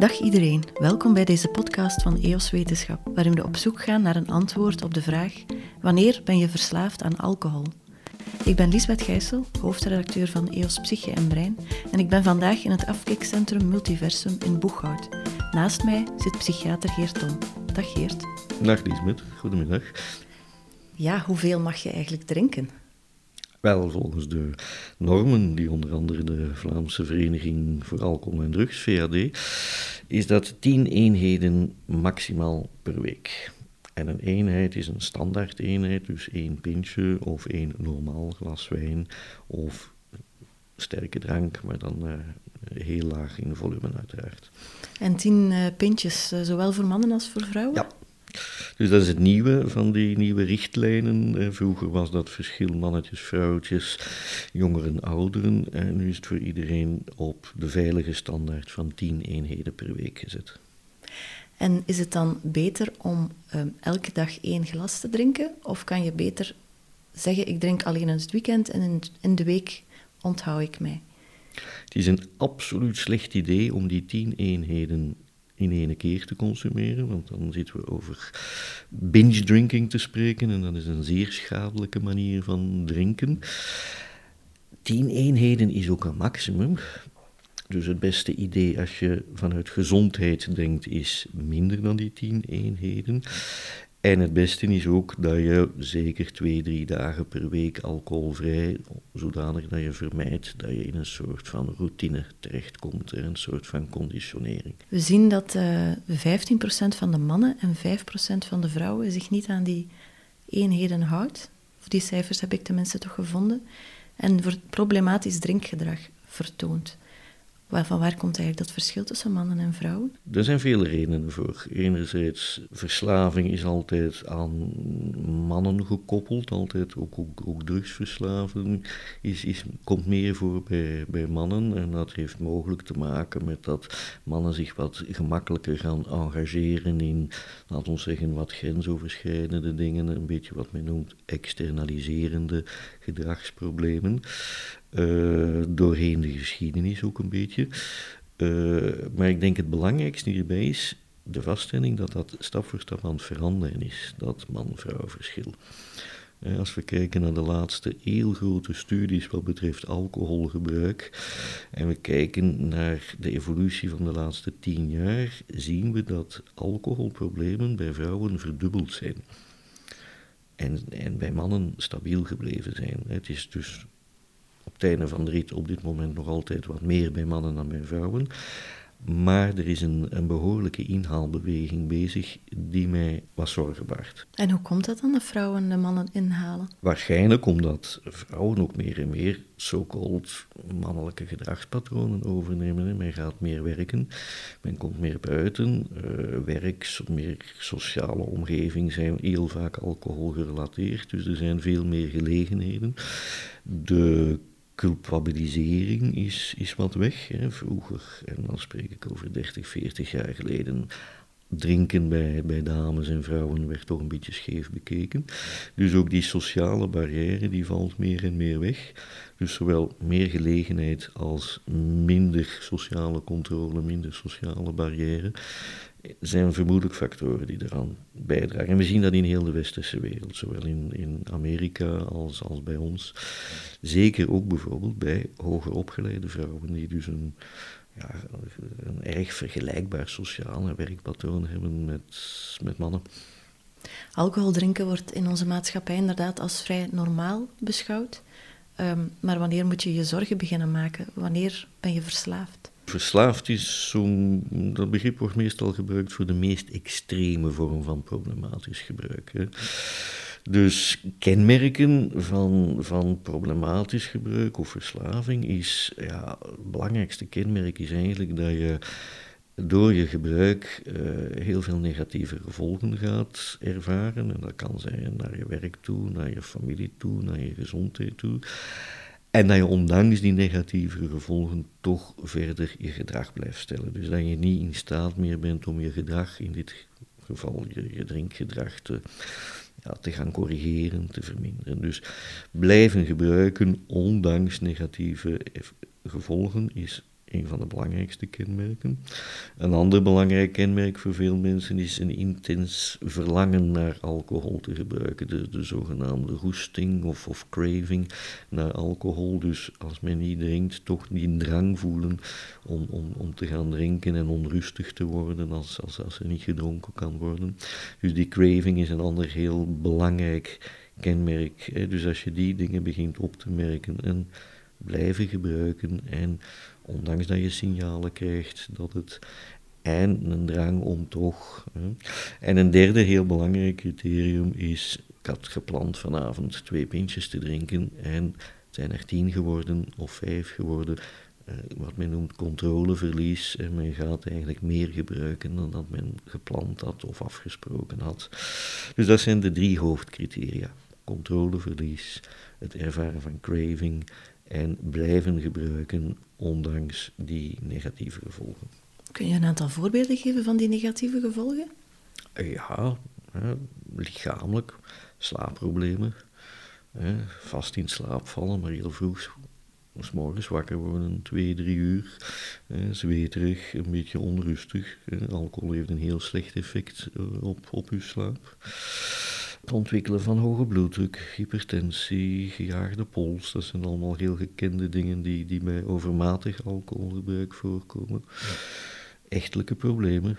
Dag iedereen, welkom bij deze podcast van EOS Wetenschap, waarin we op zoek gaan naar een antwoord op de vraag: wanneer ben je verslaafd aan alcohol? Ik ben Lisbeth Gijssel, hoofdredacteur van EOS Psyche en Brein, en ik ben vandaag in het afkikcentrum Multiversum in Boeghout. Naast mij zit psychiater Geert Tom. Dag Geert. Dag Lisbeth, goedemiddag. Ja, hoeveel mag je eigenlijk drinken? Wel, volgens de normen die onder andere de Vlaamse Vereniging voor Alcohol en Drugs, VAD, is dat 10 eenheden maximaal per week. En een eenheid is een standaard eenheid, dus één pintje of één normaal glas wijn of sterke drank, maar dan uh, heel laag in volume uiteraard. En tien uh, pintjes, uh, zowel voor mannen als voor vrouwen? Ja. Dus dat is het nieuwe van die nieuwe richtlijnen. Vroeger was dat verschil mannetjes, vrouwtjes, jongeren, ouderen. En nu is het voor iedereen op de veilige standaard van 10 eenheden per week gezet. En is het dan beter om um, elke dag één glas te drinken? Of kan je beter zeggen, ik drink alleen eens het weekend en in, in de week onthoud ik mij? Het is een absoluut slecht idee om die 10 eenheden in één keer te consumeren, want dan zitten we over binge drinking te spreken en dat is een zeer schadelijke manier van drinken. Tien eenheden is ook een maximum. Dus het beste idee als je vanuit gezondheid denkt is minder dan die tien eenheden. En het beste is ook dat je zeker twee, drie dagen per week alcoholvrij, zodanig dat je vermijdt dat je in een soort van routine terechtkomt, een soort van conditionering. We zien dat uh, 15% van de mannen en 5% van de vrouwen zich niet aan die eenheden houdt. Of die cijfers heb ik tenminste toch gevonden. En problematisch drinkgedrag vertoont. Van waar komt eigenlijk dat verschil tussen mannen en vrouwen? Er zijn vele redenen voor. Enerzijds, verslaving is altijd aan mannen gekoppeld, altijd ook, ook, drugsverslaving is, is, komt meer voor bij, bij mannen. En dat heeft mogelijk te maken met dat mannen zich wat gemakkelijker gaan engageren in, laten we zeggen, wat grensoverschrijdende dingen, een beetje wat men noemt externaliserende gedragsproblemen. Uh, doorheen de geschiedenis ook een beetje. Uh, maar ik denk het belangrijkste hierbij is de vaststelling dat dat stap voor stap aan het veranderen is, dat man-vrouw verschil. Uh, als we kijken naar de laatste heel grote studies wat betreft alcoholgebruik en we kijken naar de evolutie van de laatste tien jaar, zien we dat alcoholproblemen bij vrouwen verdubbeld zijn. En, en bij mannen stabiel gebleven zijn. Het is dus op het einde van de rit op dit moment nog altijd wat meer bij mannen dan bij vrouwen. Maar er is een, een behoorlijke inhaalbeweging bezig die mij wat zorgen baart. En hoe komt dat dan, dat vrouwen de mannen inhalen? Waarschijnlijk omdat vrouwen ook meer en meer so-called mannelijke gedragspatronen overnemen. Men gaat meer werken, men komt meer buiten. Uh, werk, meer sociale omgeving zijn heel vaak alcohol gerelateerd. Dus er zijn veel meer gelegenheden. De culpabilisering is, is wat weg. Hè. Vroeger, en dan spreek ik over 30, 40 jaar geleden, drinken bij, bij dames en vrouwen werd toch een beetje scheef bekeken. Dus ook die sociale barrière die valt meer en meer weg. Dus zowel meer gelegenheid als minder sociale controle, minder sociale barrière zijn vermoedelijk factoren die eraan bijdragen. En we zien dat in heel de westerse wereld, zowel in, in Amerika als, als bij ons. Zeker ook bijvoorbeeld bij hoger opgeleide vrouwen, die dus een, ja, een erg vergelijkbaar sociaal werkpatroon hebben met, met mannen. Alcohol drinken wordt in onze maatschappij inderdaad als vrij normaal beschouwd. Um, maar wanneer moet je je zorgen beginnen maken? Wanneer ben je verslaafd? Verslaafd is zo'n. Dat begrip wordt meestal gebruikt voor de meest extreme vorm van problematisch gebruik. Hè. Dus kenmerken van, van problematisch gebruik of verslaving is. Ja, het belangrijkste kenmerk is eigenlijk dat je door je gebruik uh, heel veel negatieve gevolgen gaat ervaren. En dat kan zijn naar je werk toe, naar je familie toe, naar je gezondheid toe. En dat je ondanks die negatieve gevolgen toch verder je gedrag blijft stellen. Dus dat je niet in staat meer bent om je gedrag, in dit geval je, je drinkgedrag, te, te gaan corrigeren, te verminderen. Dus blijven gebruiken ondanks negatieve gevolgen is een van de belangrijkste kenmerken. Een ander belangrijk kenmerk voor veel mensen is een intens verlangen naar alcohol te gebruiken. De, de zogenaamde roesting of, of craving naar alcohol. Dus als men niet drinkt, toch die drang voelen om, om, om te gaan drinken en onrustig te worden als, als, als er niet gedronken kan worden. Dus die craving is een ander heel belangrijk kenmerk. Hè. Dus als je die dingen begint op te merken en blijven gebruiken en ondanks dat je signalen krijgt dat het en een drang om toch. En een derde heel belangrijk criterium is, ik had gepland vanavond twee pintjes te drinken en het zijn er tien geworden of vijf geworden. Eh, wat men noemt controleverlies. En men gaat eigenlijk meer gebruiken dan dat men gepland had of afgesproken had. Dus dat zijn de drie hoofdcriteria. Controleverlies, het ervaren van craving en blijven gebruiken ondanks die negatieve gevolgen. Kun je een aantal voorbeelden geven van die negatieve gevolgen? Ja, lichamelijk, slaapproblemen, vast in slaap vallen, maar heel vroeg S morgens wakker worden, twee, drie uur, zweterig, een beetje onrustig. alcohol heeft een heel slecht effect eh, op, op uw slaap. Het ontwikkelen van hoge bloeddruk, hypertensie, gejaagde pols, dat zijn allemaal heel gekende dingen die, die bij overmatig alcoholgebruik voorkomen. Echtelijke problemen,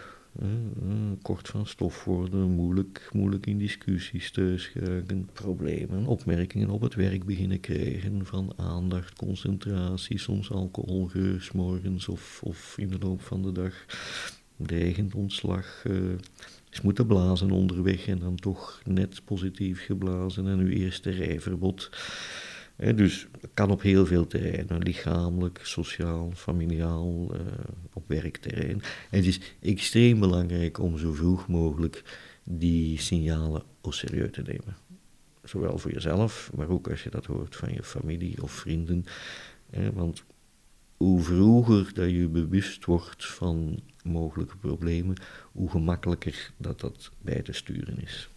kort van stof worden, moeilijk, moeilijk in discussies thuis geraken, problemen, opmerkingen op het werk beginnen krijgen van aandacht, concentratie, soms alcoholgeur, morgens of, of in de loop van de dag, dreigend ontslag, uh, is moeten blazen onderweg en dan toch net positief geblazen en uw eerste rijverbod dus het kan op heel veel terreinen, lichamelijk, sociaal, familiaal, uh, op werkterrein. En het is extreem belangrijk om zo vroeg mogelijk die signalen op serieus te nemen. Zowel voor jezelf, maar ook als je dat hoort van je familie of vrienden. want hoe vroeger dat je bewust wordt van mogelijke problemen, hoe gemakkelijker dat dat bij te sturen is.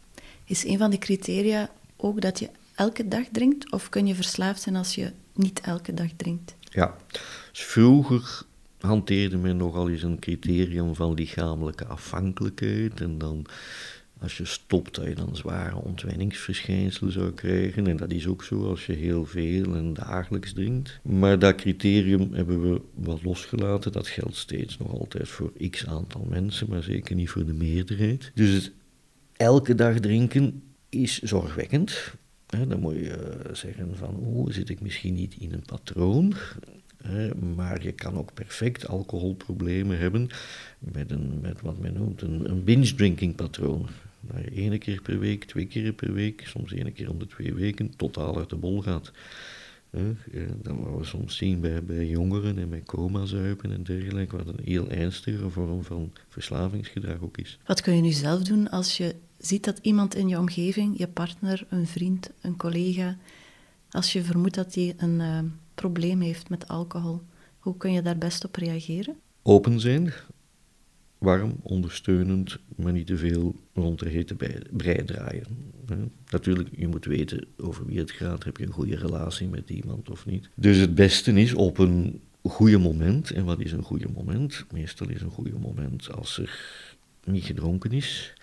Is een van de criteria ook dat je elke dag drinkt? Of kun je verslaafd zijn als je niet elke dag drinkt? Ja, dus vroeger hanteerde men nogal eens een criterium van lichamelijke afhankelijkheid. En dan, als je stopt, dat je dan zware ontwenningsverschijnselen zou krijgen. En dat is ook zo als je heel veel en dagelijks drinkt. Maar dat criterium hebben we wat losgelaten. Dat geldt steeds nog altijd voor x aantal mensen, maar zeker niet voor de meerderheid. Dus het elke dag drinken is zorgwekkend dan moet je eh, zeggen van, oeh, zit ik misschien niet in een patroon? maar je kan ook perfect alcoholproblemen hebben met, een, met wat men noemt een, een binge-drinking patroon. Je één keer per week, twee keer per week, soms één keer om de twee weken totaal uit de bol gaat. Dat wat we soms zien bij, bij jongeren en bij coma-zuipen en dergelijke, wat een heel ernstige vorm van verslavingsgedrag ook is. Wat kun je nu zelf doen als je ziet dat iemand in je omgeving, je partner, een vriend, een collega, als je vermoedt dat die een uh, probleem heeft met alcohol, hoe kun je daar best op reageren? Open zijn, warm, ondersteunend, maar niet te veel rond de hete brei draaien. Natuurlijk, je moet weten over wie het gaat. Heb je een goede relatie met iemand of niet? Dus het beste is op een goede moment. En wat is een goede moment? Meestal is een goede moment als er niet gedronken is.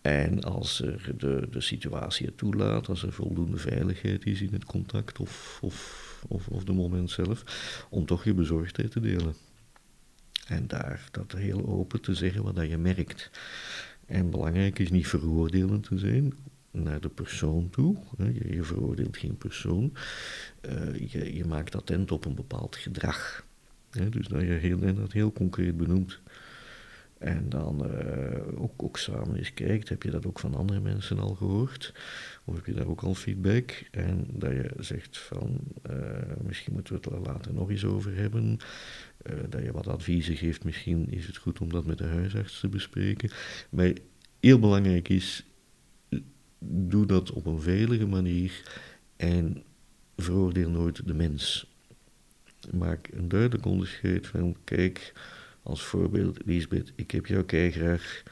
En als er de, de situatie het toelaat, als er voldoende veiligheid is in het contact of, of, of, of de moment zelf, om toch je bezorgdheid te delen. En daar dat heel open te zeggen wat dat je merkt. En belangrijk is niet veroordelend te zijn naar de persoon toe. Je, je veroordeelt geen persoon. Uh, je, je maakt attent op een bepaald gedrag. Dus dat je heel, dat heel concreet benoemt. En dan uh, ook, ook samen eens kijkt, heb je dat ook van andere mensen al gehoord? Of heb je daar ook al feedback? En dat je zegt van, uh, misschien moeten we het er later nog eens over hebben. Uh, dat je wat adviezen geeft, misschien is het goed om dat met de huisarts te bespreken. Maar heel belangrijk is, doe dat op een veilige manier en veroordeel nooit de mens. Maak een duidelijk onderscheid van, kijk als voorbeeld, Lisbeth, ik heb jou graag.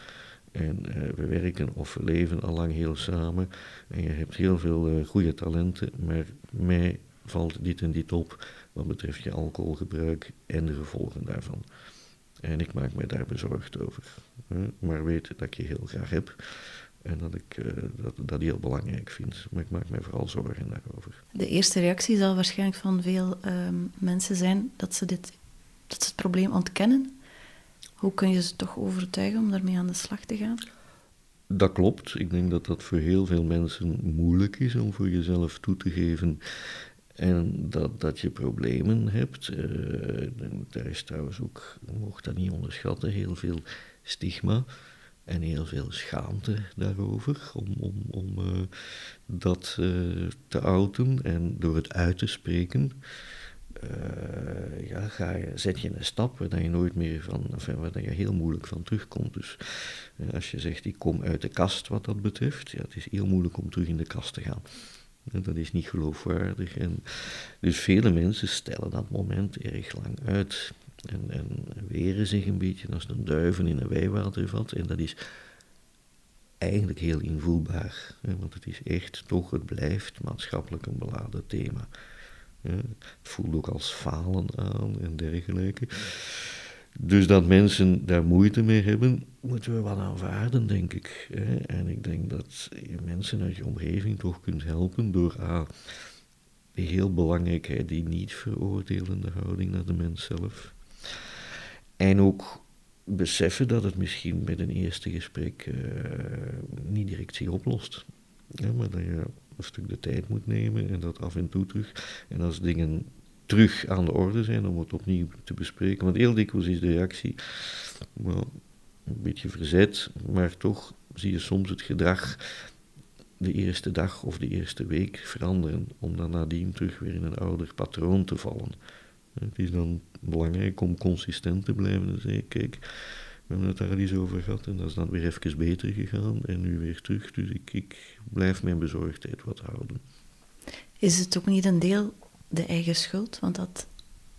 En uh, we werken of leven al lang heel samen. En je hebt heel veel uh, goede talenten, maar mij valt dit en dit op wat betreft je alcoholgebruik en de gevolgen daarvan. En ik maak me daar bezorgd over. Maar weet dat ik je heel graag heb. En dat ik uh, dat, dat heel belangrijk vind. Maar ik maak mij vooral zorgen daarover. De eerste reactie zal waarschijnlijk van veel ehm, mensen zijn dat ze, dit, dat ze het probleem ontkennen. Hoe kun je ze toch overtuigen om daarmee aan de slag te gaan? Dat klopt. Ik denk dat dat voor heel veel mensen moeilijk is om voor jezelf toe te geven. En dat, dat je problemen hebt. Uh, daar is trouwens ook, mocht dat niet onderschatten, heel veel stigma en heel veel schaamte daarover om, om, om uh, dat uh, te outen en door het uit te spreken. Uh, ja, ga je, zet je een stap waar je nooit meer van, enfin, waar je heel moeilijk van terugkomt. Dus als je zegt, ik kom uit de kast wat dat betreft, ja, het is heel moeilijk om terug in de kast te gaan. Dat is niet geloofwaardig. En dus vele mensen stellen dat moment erg lang uit. En, en weren zich een beetje als een duiven in een wijwatervat. En dat is eigenlijk heel invoelbaar. Want het is echt toch, het blijft maatschappelijk een beladen thema. Het voelt ook als falen aan en dergelijke. Dus dat mensen daar moeite mee hebben, moeten we wel aanvaarden, denk ik. Hè. En ik denk dat je mensen uit je omgeving toch kunt helpen door A, de heel belangrijkheid die niet veroordelende houding naar de mens zelf. En ook beseffen dat het misschien met een eerste gesprek uh, niet direct zich oplost. Ja, maar dat je een stuk de tijd moet nemen en dat af en toe terug. En als dingen terug aan de orde zijn om het opnieuw te bespreken. Want heel dikwijls is de reactie well, een beetje verzet, maar toch zie je soms het gedrag de eerste dag of de eerste week veranderen, om dan nadien terug weer in een ouder patroon te vallen. Het is dan belangrijk om consistent te blijven en zeggen, kijk, we hebben het daar al eens over gehad en dat is dan weer even beter gegaan en nu weer terug. Dus ik, ik blijf mijn bezorgdheid wat houden. Is het ook niet een deel de eigen schuld? Want dat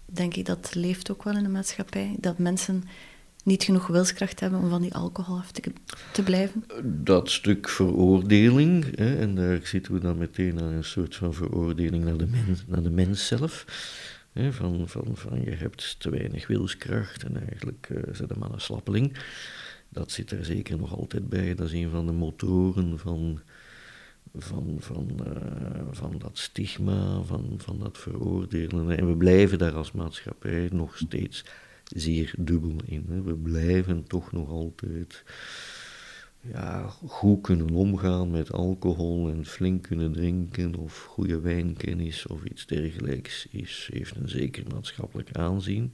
denk ik dat leeft ook wel in de maatschappij. Dat mensen niet genoeg wilskracht hebben om van die alcohol af te, te blijven? Dat stuk veroordeling, hè, en daar zitten we dan meteen aan een soort van veroordeling naar de mens, naar de mens zelf van, van, van je hebt te weinig wilskracht en eigenlijk zit hem aan een slappeling. Dat zit er zeker nog altijd bij. Dat is een van de motoren van, van, van, uh, van dat stigma, van, van dat veroordelen. En we blijven daar als maatschappij nog steeds zeer dubbel in. We blijven toch nog altijd ja, goed kunnen omgaan met alcohol en flink kunnen drinken of goede wijnkennis of iets dergelijks is, heeft een zeker maatschappelijk aanzien.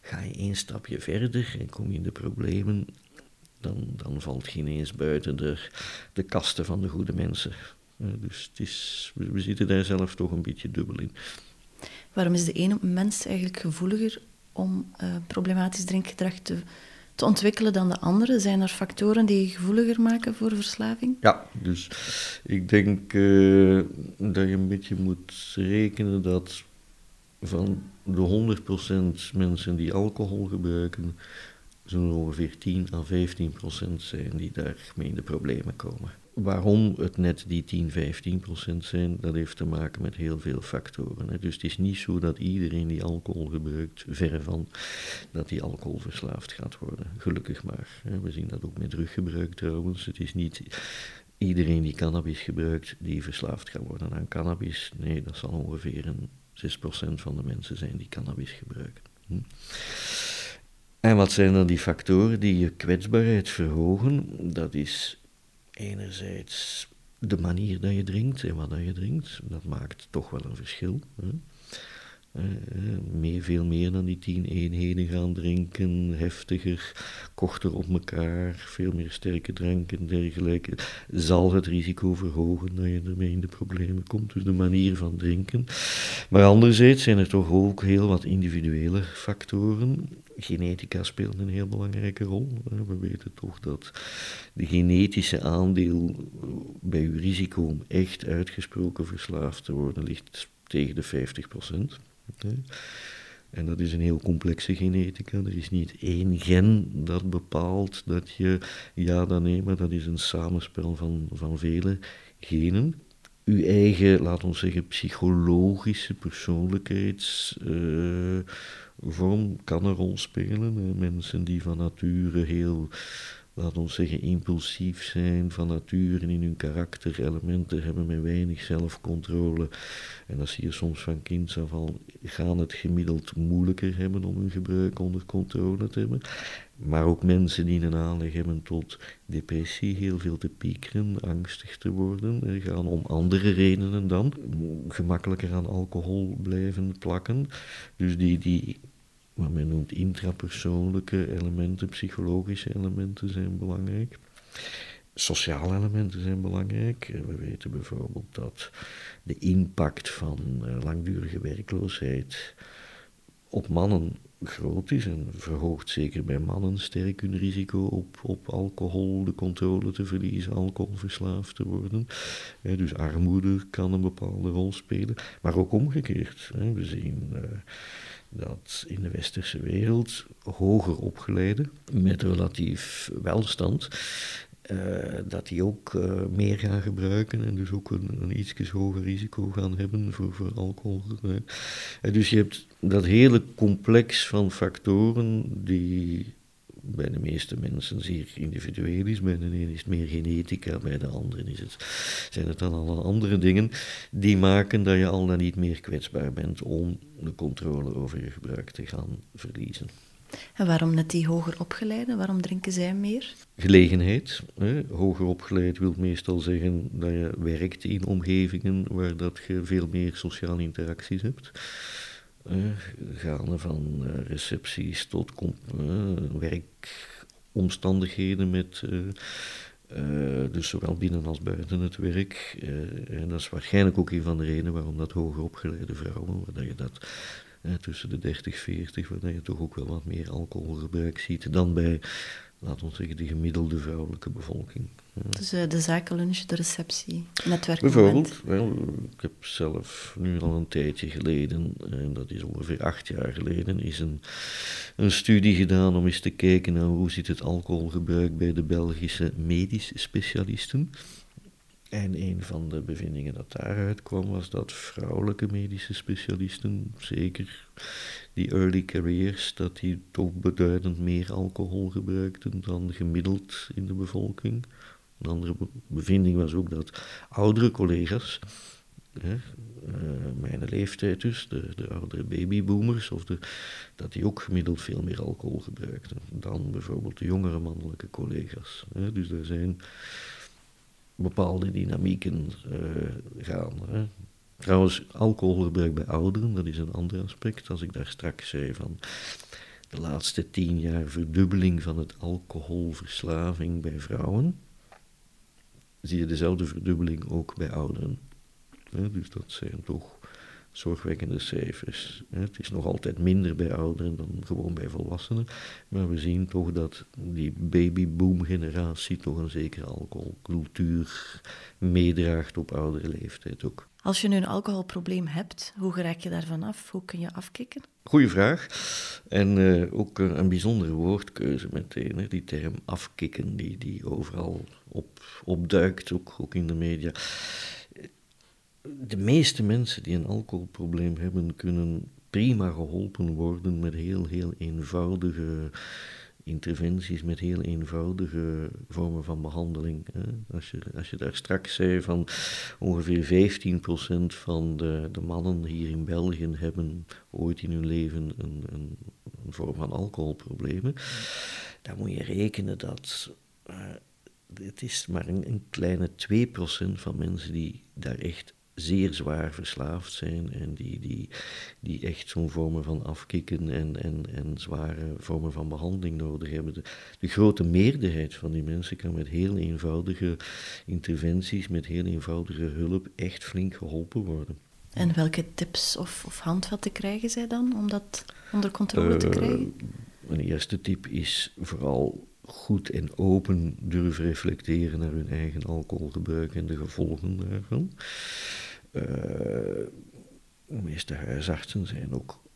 Ga je één stapje verder en kom je in de problemen, dan, dan valt je ineens buiten de, de kasten van de goede mensen. dus het is, we, zitten daar zelf toch een beetje dubbel in. Waarom is de ene mens eigenlijk gevoeliger om uh, problematisch drinkgedrag te te ontwikkelen dan de andere? Zijn er factoren die je gevoeliger maken voor verslaving? Ja, dus ik denk uh, dat je een beetje moet rekenen dat van de 100% mensen die alcohol gebruiken, zo'n ongeveer 10 à 15% zijn die daarmee in de problemen komen. Waarom het net die 10, 15 procent zijn, dat heeft te maken met heel veel factoren. Dus het is niet zo dat iedereen die alcohol gebruikt, verre van, dat die alcoholverslaafd gaat worden. Gelukkig maar. Hè. We zien dat ook met druggebruik trouwens. Het is niet iedereen die cannabis gebruikt, die verslaafd gaat worden aan cannabis. Nee, dat zal ongeveer een 6 procent van de mensen zijn die cannabis gebruiken. Hm. En wat zijn dan die factoren die je kwetsbaarheid verhogen? Dat is enerzijds de manier dat je drinkt en wat dat je drinkt, dat maakt toch wel een verschil. Hè? Uh, meer, veel meer dan die tien eenheden gaan drinken, heftiger, korter op elkaar, veel meer sterke dranken en dergelijke, zal het risico verhogen dat je ermee in de problemen komt. Dus de manier van drinken. Maar anderzijds zijn er toch ook heel wat individuele factoren. Genetica speelt een heel belangrijke rol. We weten toch dat de genetische aandeel bij uw risico om echt uitgesproken verslaafd te worden ligt tegen de 50 procent. En dat is een heel complexe genetica. Er is niet één gen dat bepaalt dat je ja dan nee, maar dat is een samenspel van, van vele genen. uw eigen, laat ons zeggen, psychologische persoonlijkheidsvorm kan een rol spelen. Mensen die van nature heel laat ons zeggen, impulsief zijn van nature in hun karakter, elementen hebben met weinig zelfcontrole. En dat zie je soms van kinds af al, gaan het gemiddeld moeilijker hebben om hun gebruik onder controle te hebben. Maar ook mensen die een aanleg hebben tot depressie, heel veel te piekeren, angstig te worden, gaan om andere redenen dan gemakkelijker aan alcohol blijven plakken. Dus die, die wat men noemt intrapersoonlijke elementen, psychologische elementen zijn belangrijk. Sociale elementen zijn belangrijk. We weten bijvoorbeeld dat de impact van eh, langdurige werkloosheid op mannen groot is en verhoogt zeker bij mannen sterk hun risico op, op alcohol, de controle te verliezen, alcoholverslaafd te worden. dus armoede kan een bepaalde rol spelen, maar ook omgekeerd. We zien uh, dat in de westerse wereld hoger opgeleiden met relatief welstand, uh, dat die ook uh, meer gaan gebruiken en dus ook een, een iets hoger risico gaan hebben voor, voor alcohol. Uh, dus je hebt dat hele complex van factoren die bij de meeste mensen zeer individueel is. Bij de ene is het meer genetica, bij de andere is het, zijn het dan alle andere dingen die maken dat je al dan niet meer kwetsbaar bent om de controle over je gebruik te gaan verliezen. En waarom net die hoger opgeleiden? Waarom drinken zij meer? Gelegenheid. Hè. Hoger opgeleid wil meestal zeggen dat je werkt in omgevingen waar dat je veel meer sociale interacties hebt. Uh, gaande van uh, recepties tot werkomstandigheden met, dus zowel binnen als buiten het werk. en dat is waarschijnlijk ook een van de redenen waarom dat hoger opgeleide vrouwen, waar je dat tussen de 30 40, waar je toch ook wel wat meer alcoholgebruik ziet dan bij laten we zeggen, de gemiddelde vrouwelijke bevolking. Dus uh, de zakenlunch, de receptie, netwerk. Bijvoorbeeld, wel, ik heb zelf nu al een tijdje geleden, en dat is ongeveer acht jaar geleden, is een, een studie gedaan om eens te kijken naar hoe zit het alcoholgebruik bij de Belgische medische specialisten. En een van de bevindingen dat daaruit kwam was dat vrouwelijke medische specialisten, zeker die early careers, dat die toch beduidend meer alcohol gebruikten dan gemiddeld in de bevolking. Een andere bevinding was ook dat oudere collega's, hè, uh, mijn leeftijd dus, de, de oudere babyboomers, of de, dat die ook gemiddeld veel meer alcohol gebruikten dan bijvoorbeeld de jongere mannelijke collega's. Hè. Dus er zijn bepaalde dynamieken uh, gaan. Hè. Trouwens, alcoholgebruik bij ouderen, dat is een ander aspect. Als ik daar straks zei van de laatste tien jaar verdubbeling van het alcoholverslaving bij vrouwen, zie je dezelfde verdubbeling ook bij ouderen. dus dat zijn toch zorgwekkende cijfers. Het is nog altijd minder bij ouderen dan gewoon bij volwassenen, maar we zien toch dat die babyboom-generatie toch een zekere alcoholcultuur meedraagt op oudere leeftijd ook. Als je nu een alcoholprobleem hebt, hoe raak je daarvan af? Hoe kun je afkicken? Goeie vraag. En uh, ook een, een, bijzondere woordkeuze meteen. Hè. Die term afkicken, die, die overal op, opduikt, ook, ook in de media de meeste mensen die een alcoholprobleem hebben, kunnen prima geholpen worden met heel, heel eenvoudige interventies, met heel eenvoudige vormen van behandeling. Als, je, als je daar straks zei van ongeveer 15% van de, de mannen hier in België hebben ooit in hun leven een, een, vorm van alcoholproblemen, dan moet je rekenen dat. Uh, het is maar een, een kleine 2% van mensen die daar echt zeer zwaar verslaafd zijn en die, die, die echt zo'n vormen van afkicken en, en, en zware vormen van behandeling nodig hebben. De, de, grote meerderheid van die mensen kan met heel eenvoudige interventies, met heel eenvoudige hulp echt flink geholpen worden. En welke tips of, of handvatten krijgen zij dan om dat onder controle te krijgen? Uh, een eerste tip is vooral goed en open durven reflecteren naar hun eigen alcoholgebruik en de gevolgen daarvan. De meeste huisartsen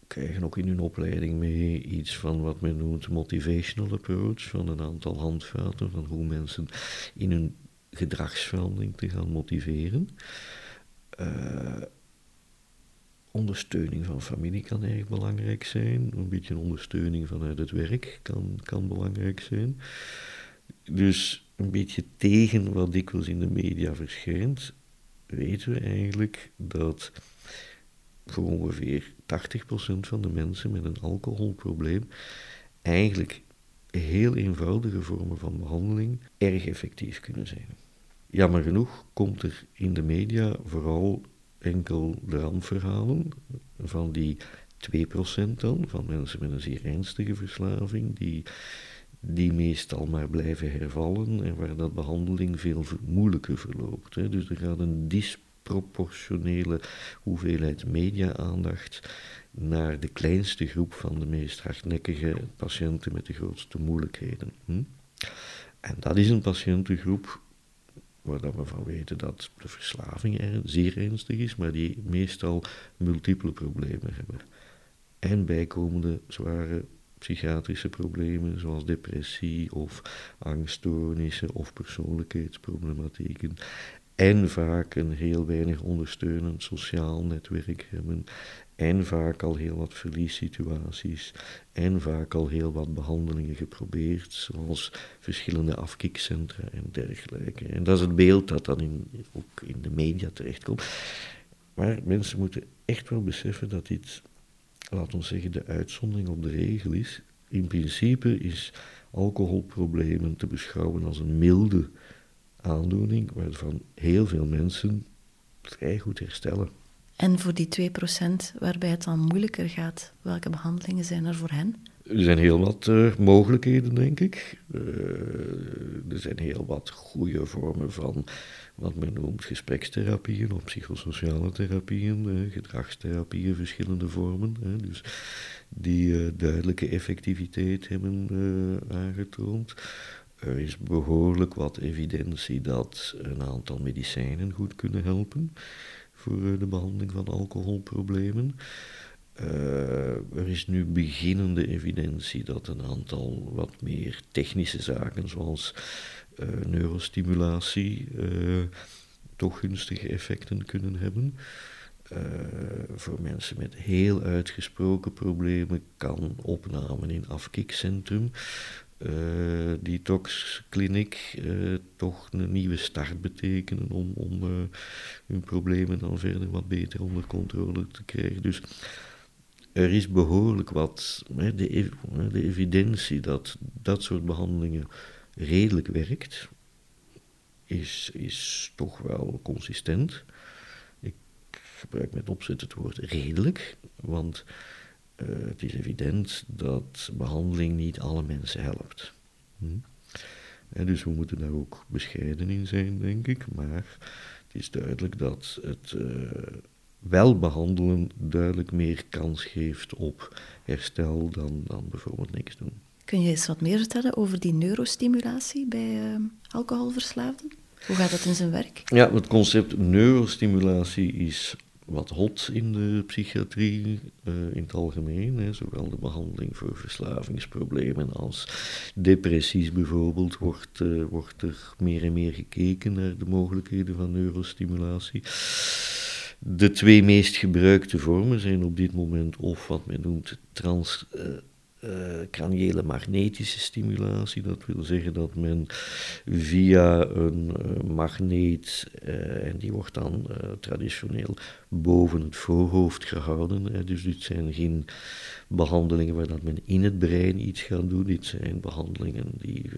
krijgen ook in hun opleiding mee iets van wat men noemt motivational approach, van een aantal handvaten van hoe mensen in hun gedragsverandering te gaan motiveren. Uh, ondersteuning van familie kan erg belangrijk zijn. Een beetje ondersteuning vanuit het werk kan, kan belangrijk zijn. Dus een beetje tegen wat dikwijls in de media verschijnt, weten we eigenlijk dat voor ongeveer 80% van de mensen met een alcoholprobleem eigenlijk heel eenvoudige vormen van behandeling erg effectief kunnen zijn. Jammer genoeg komt er in de media vooral enkel de rampverhalen van die 2% dan, van mensen met een zeer ernstige verslaving, die, die meestal maar blijven hervallen en waar dat behandeling veel moeilijker verloopt. Hè. Dus er gaat een disproportionele hoeveelheid media-aandacht naar de kleinste groep van de meest hardnekkige patiënten met de grootste moeilijkheden. Hm? En dat is een patiëntengroep waar we van weten dat de verslaving er zeer ernstig is, maar die meestal multiple problemen hebben. En bijkomende zware psychiatrische problemen zoals depressie of angststoornissen of persoonlijkheidsproblematieken. En vaak een heel weinig ondersteunend sociaal netwerk hebben en vaak al heel wat verliessituaties en vaak al heel wat behandelingen geprobeerd, zoals verschillende afkikcentra en dergelijke. En dat is het beeld dat dan in, ook in de media terechtkomt. Maar mensen moeten echt wel beseffen dat dit, laten we zeggen, de uitzondering op de regel is. In principe is alcoholproblemen te beschouwen als een milde aandoening, waarvan heel veel mensen vrij goed herstellen. En voor die 2% waarbij het dan moeilijker gaat, welke behandelingen zijn er voor hen? Er zijn heel wat uh, mogelijkheden, denk ik. Uh, er zijn heel wat goede vormen van wat men noemt gesprekstherapieën of psychosociale therapieën, uh, gedragstherapieën, verschillende vormen. dus die duidelijke effectiviteit hebben aangetoond. Er is behoorlijk wat evidentie dat een aantal medicijnen goed kunnen helpen voor eh, de behandeling van alcoholproblemen. Uh, er is nu beginnende evidentie dat een aantal wat meer technische zaken, zoals uh, neurostimulatie, uh, toch gunstige effecten kunnen hebben. voor mensen met heel uitgesproken problemen kan opname in afkikcentrum uh, detoxkliniek toch een nieuwe start betekenen om, om hun problemen dan verder wat beter onder controle te krijgen. Dus er is behoorlijk wat, de, de evidentie dat dat soort behandelingen redelijk werkt, is, is toch wel consistent. Ik gebruik met opzet het woord redelijk, want uh, het is evident dat behandeling niet alle mensen helpt. Hm? En dus we moeten daar ook bescheiden in zijn, denk ik. Maar het is duidelijk dat het uh, wel behandelen duidelijk meer kans geeft op herstel dan, dan bijvoorbeeld niks doen. Kun je eens wat meer vertellen over die neurostimulatie bij uh, alcoholverslaafden? Hoe gaat dat in zijn werk? Ja, het concept neurostimulatie is wat hot in de psychiatrie uh, in het algemeen. Hè. Zowel de behandeling voor verslavingsproblemen als depressies bijvoorbeeld, wordt, uh, wordt er meer en meer gekeken naar de mogelijkheden van neurostimulatie. De twee meest gebruikte vormen zijn op dit moment of wat men noemt trans, uh, craniële magnetische stimulatie. Dat wil zeggen dat men via een uh, magneet, uh, en die wordt dan traditioneel boven het voorhoofd gehouden. dus dit zijn geen behandelingen waar dat men in het brein iets gaat doen. Dit zijn behandelingen die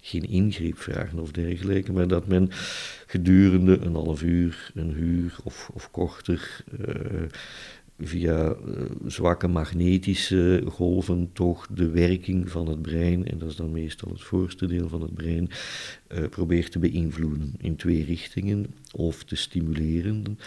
geen ingreep vragen of dergelijke, maar dat men gedurende een half uur, een uur of, of korter via uh, zwakke magnetische golven toch de werking van het brein, en dat is dan meestal het voorste deel van het brein, uh, probeert te beïnvloeden in twee richtingen, of te stimuleren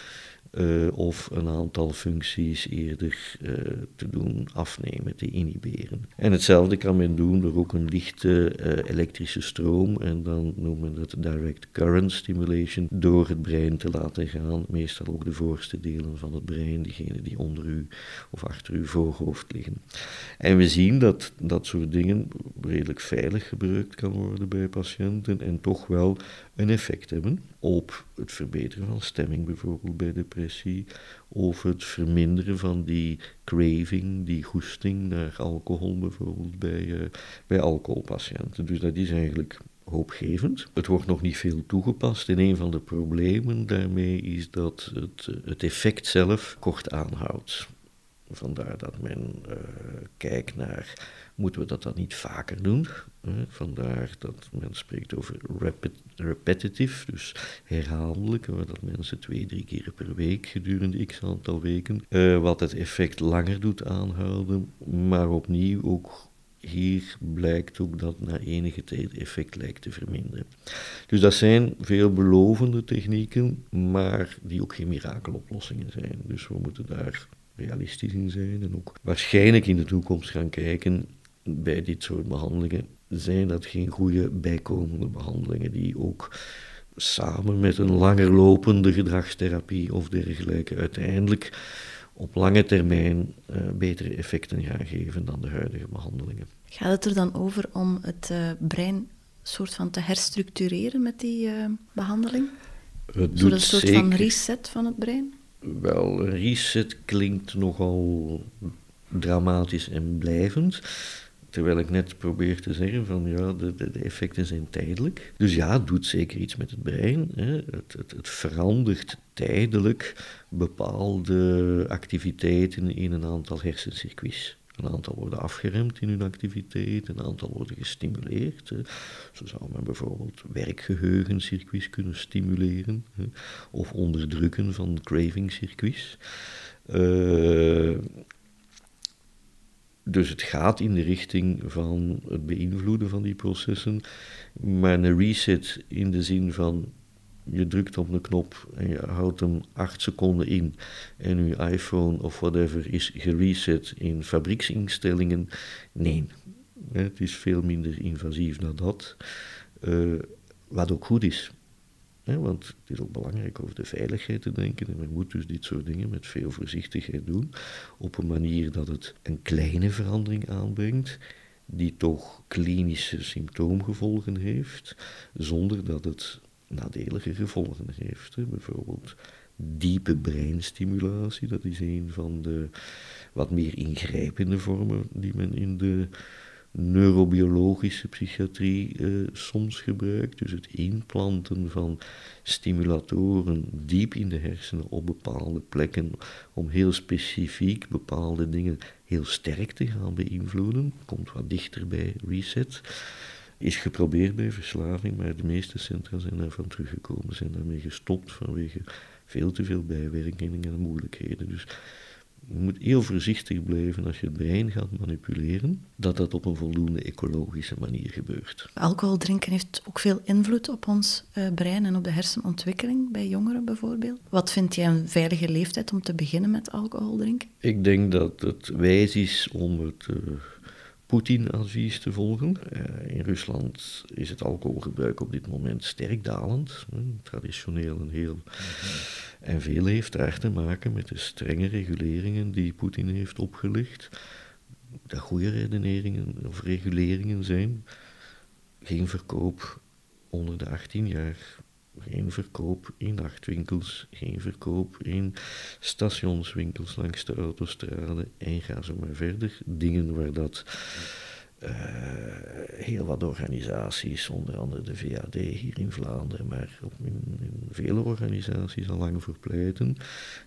uh, of een aantal functies eerder uh, te doen afnemen, te inhiberen. En hetzelfde kan men doen door ook een lichte uh, elektrische stroom, en dan noemen we dat direct current stimulation, door het brein te laten gaan, meestal ook de voorste delen van het brein, diegenen die onder u of achter uw voorhoofd liggen. En we zien dat dat soort dingen redelijk veilig gebruikt kan worden bij patiënten en toch wel een effect hebben op het verbeteren van stemming, bijvoorbeeld bij depressie, of het verminderen van die craving, die goesting naar alcohol, bijvoorbeeld bij, uh, bij alcoholpatiënten. Dus dat is eigenlijk hoopgevend. Het wordt nog niet veel toegepast en een van de problemen daarmee is dat het, het effect zelf kort aanhoudt. Vandaar dat men uh, kijkt naar, moeten we dat dan niet vaker doen? vandaar dat men spreekt over repet repetitive, dus herhaaldelijk, dat mensen twee, drie keer per week gedurende x aantal weken, uh, wat het effect langer doet aanhouden, maar opnieuw ook hier blijkt ook dat na enige tijd effect lijkt te verminderen. Dus dat zijn veelbelovende technieken, maar die ook geen mirakeloplossingen zijn. Dus we moeten daar realistisch in zijn en ook waarschijnlijk in de toekomst gaan kijken bij dit soort behandelingen. Zijn dat geen goede bijkomende behandelingen die ook samen met een langer lopende gedragstherapie of dergelijke uiteindelijk op lange termijn uh, betere effecten gaan geven dan de huidige behandelingen. Gaat het er dan over om het uh, brein soort van te herstructureren met die uh, behandeling? Het doet een soort van reset van het brein? Wel, reset klinkt nogal dramatisch en blijvend. Terwijl ik net probeer te zeggen van ja, de, effecten zijn tijdelijk. Dus ja, het doet zeker iets met het brein. Hè. Het, het, verandert tijdelijk bepaalde activiteiten in een aantal hersencircuits. Een aantal worden afgeremd in hun activiteit, een aantal worden gestimuleerd. Zo zou men bijvoorbeeld werkgeheugencircuits kunnen stimuleren of onderdrukken van cravingcircuits. Uh, dus het gaat in de richting van het beïnvloeden van die processen, maar een reset in de zin van je drukt op een knop en je houdt hem acht seconden in en je iPhone of whatever is gereset in fabrieksinstellingen. Nee, het is veel minder invasief dan dat. Uh, wat ook goed is. want het is ook belangrijk over de veiligheid te denken. En men moet dus dit soort dingen met veel voorzichtigheid doen. Op een manier dat het een kleine verandering aanbrengt. Die toch klinische symptoomgevolgen heeft. Zonder dat het nadelige gevolgen heeft. Bijvoorbeeld diepe breinstimulatie, dat is een van de wat meer ingrijpende vormen die men in de neurobiologische psychiatrie eh, soms gebruikt. Dus het inplanten van stimulatoren diep in de hersenen op bepaalde plekken om heel specifiek bepaalde dingen heel sterk te gaan beïnvloeden. Komt wat dichter bij reset is geprobeerd bij verslaving, maar de meeste centra zijn daarvan teruggekomen, zijn daarmee gestopt vanwege veel te veel bijwerkingen en moeilijkheden. Dus je moet heel voorzichtig blijven als je het brein gaat manipuleren, dat dat op een voldoende ecologische manier gebeurt. Alcohol drinken heeft ook veel invloed op ons uh, brein en op de hersenontwikkeling bij jongeren bijvoorbeeld. Wat vind jij een veilige leeftijd om te beginnen met alcohol drinken? Ik denk dat het wijs is om het uh, Poetin-advies te volgen. Uh, in Rusland is het alcoholgebruik op dit moment sterk dalend. traditioneel een heel. En veel heeft daar te maken met de strenge reguleringen die Poetin heeft opgelegd. Dat goede redeneringen of reguleringen zijn. Geen verkoop onder de 18 jaar. Geen verkoop in nachtwinkels, geen verkoop in stationswinkels langs de autostrade en ga zo maar verder. Dingen waar dat uh, heel wat organisaties, onder andere de VAD hier in Vlaanderen, maar ook in, vele organisaties al lang verpleiten,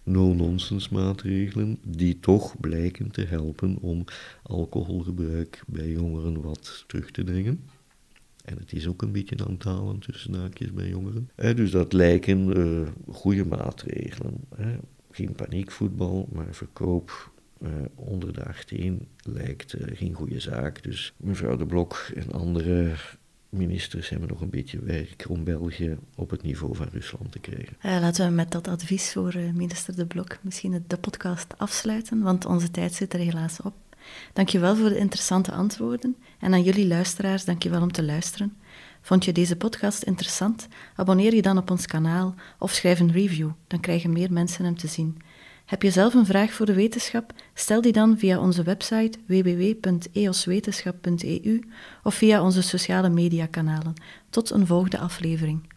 no-nonsense maatregelen die toch blijken te helpen om alcoholgebruik bij jongeren wat terug te dringen. En het is ook een beetje aan het tussen naakjes bij jongeren. dus dat lijken uh, goede maatregelen. Hè. Geen paniekvoetbal, maar verkoop uh, onder de 18 lijkt uh, geen goede zaak. Dus mevrouw De Blok en andere ministers hebben nog een beetje werk om België op het niveau van Rusland te krijgen. laten we met dat advies voor minister De Blok misschien de podcast afsluiten, want onze tijd zit er helaas op. Dankjewel voor de interessante antwoorden en aan jullie luisteraars dankjewel om te luisteren. Vond je deze podcast interessant? Abonneer je dan op ons kanaal of schrijf een review, dan krijgen meer mensen hem te zien. Heb je zelf een vraag voor de wetenschap? Stel die dan via onze website www.eoswetenschap.eu of via onze sociale mediakanalen. Tot een volgende aflevering.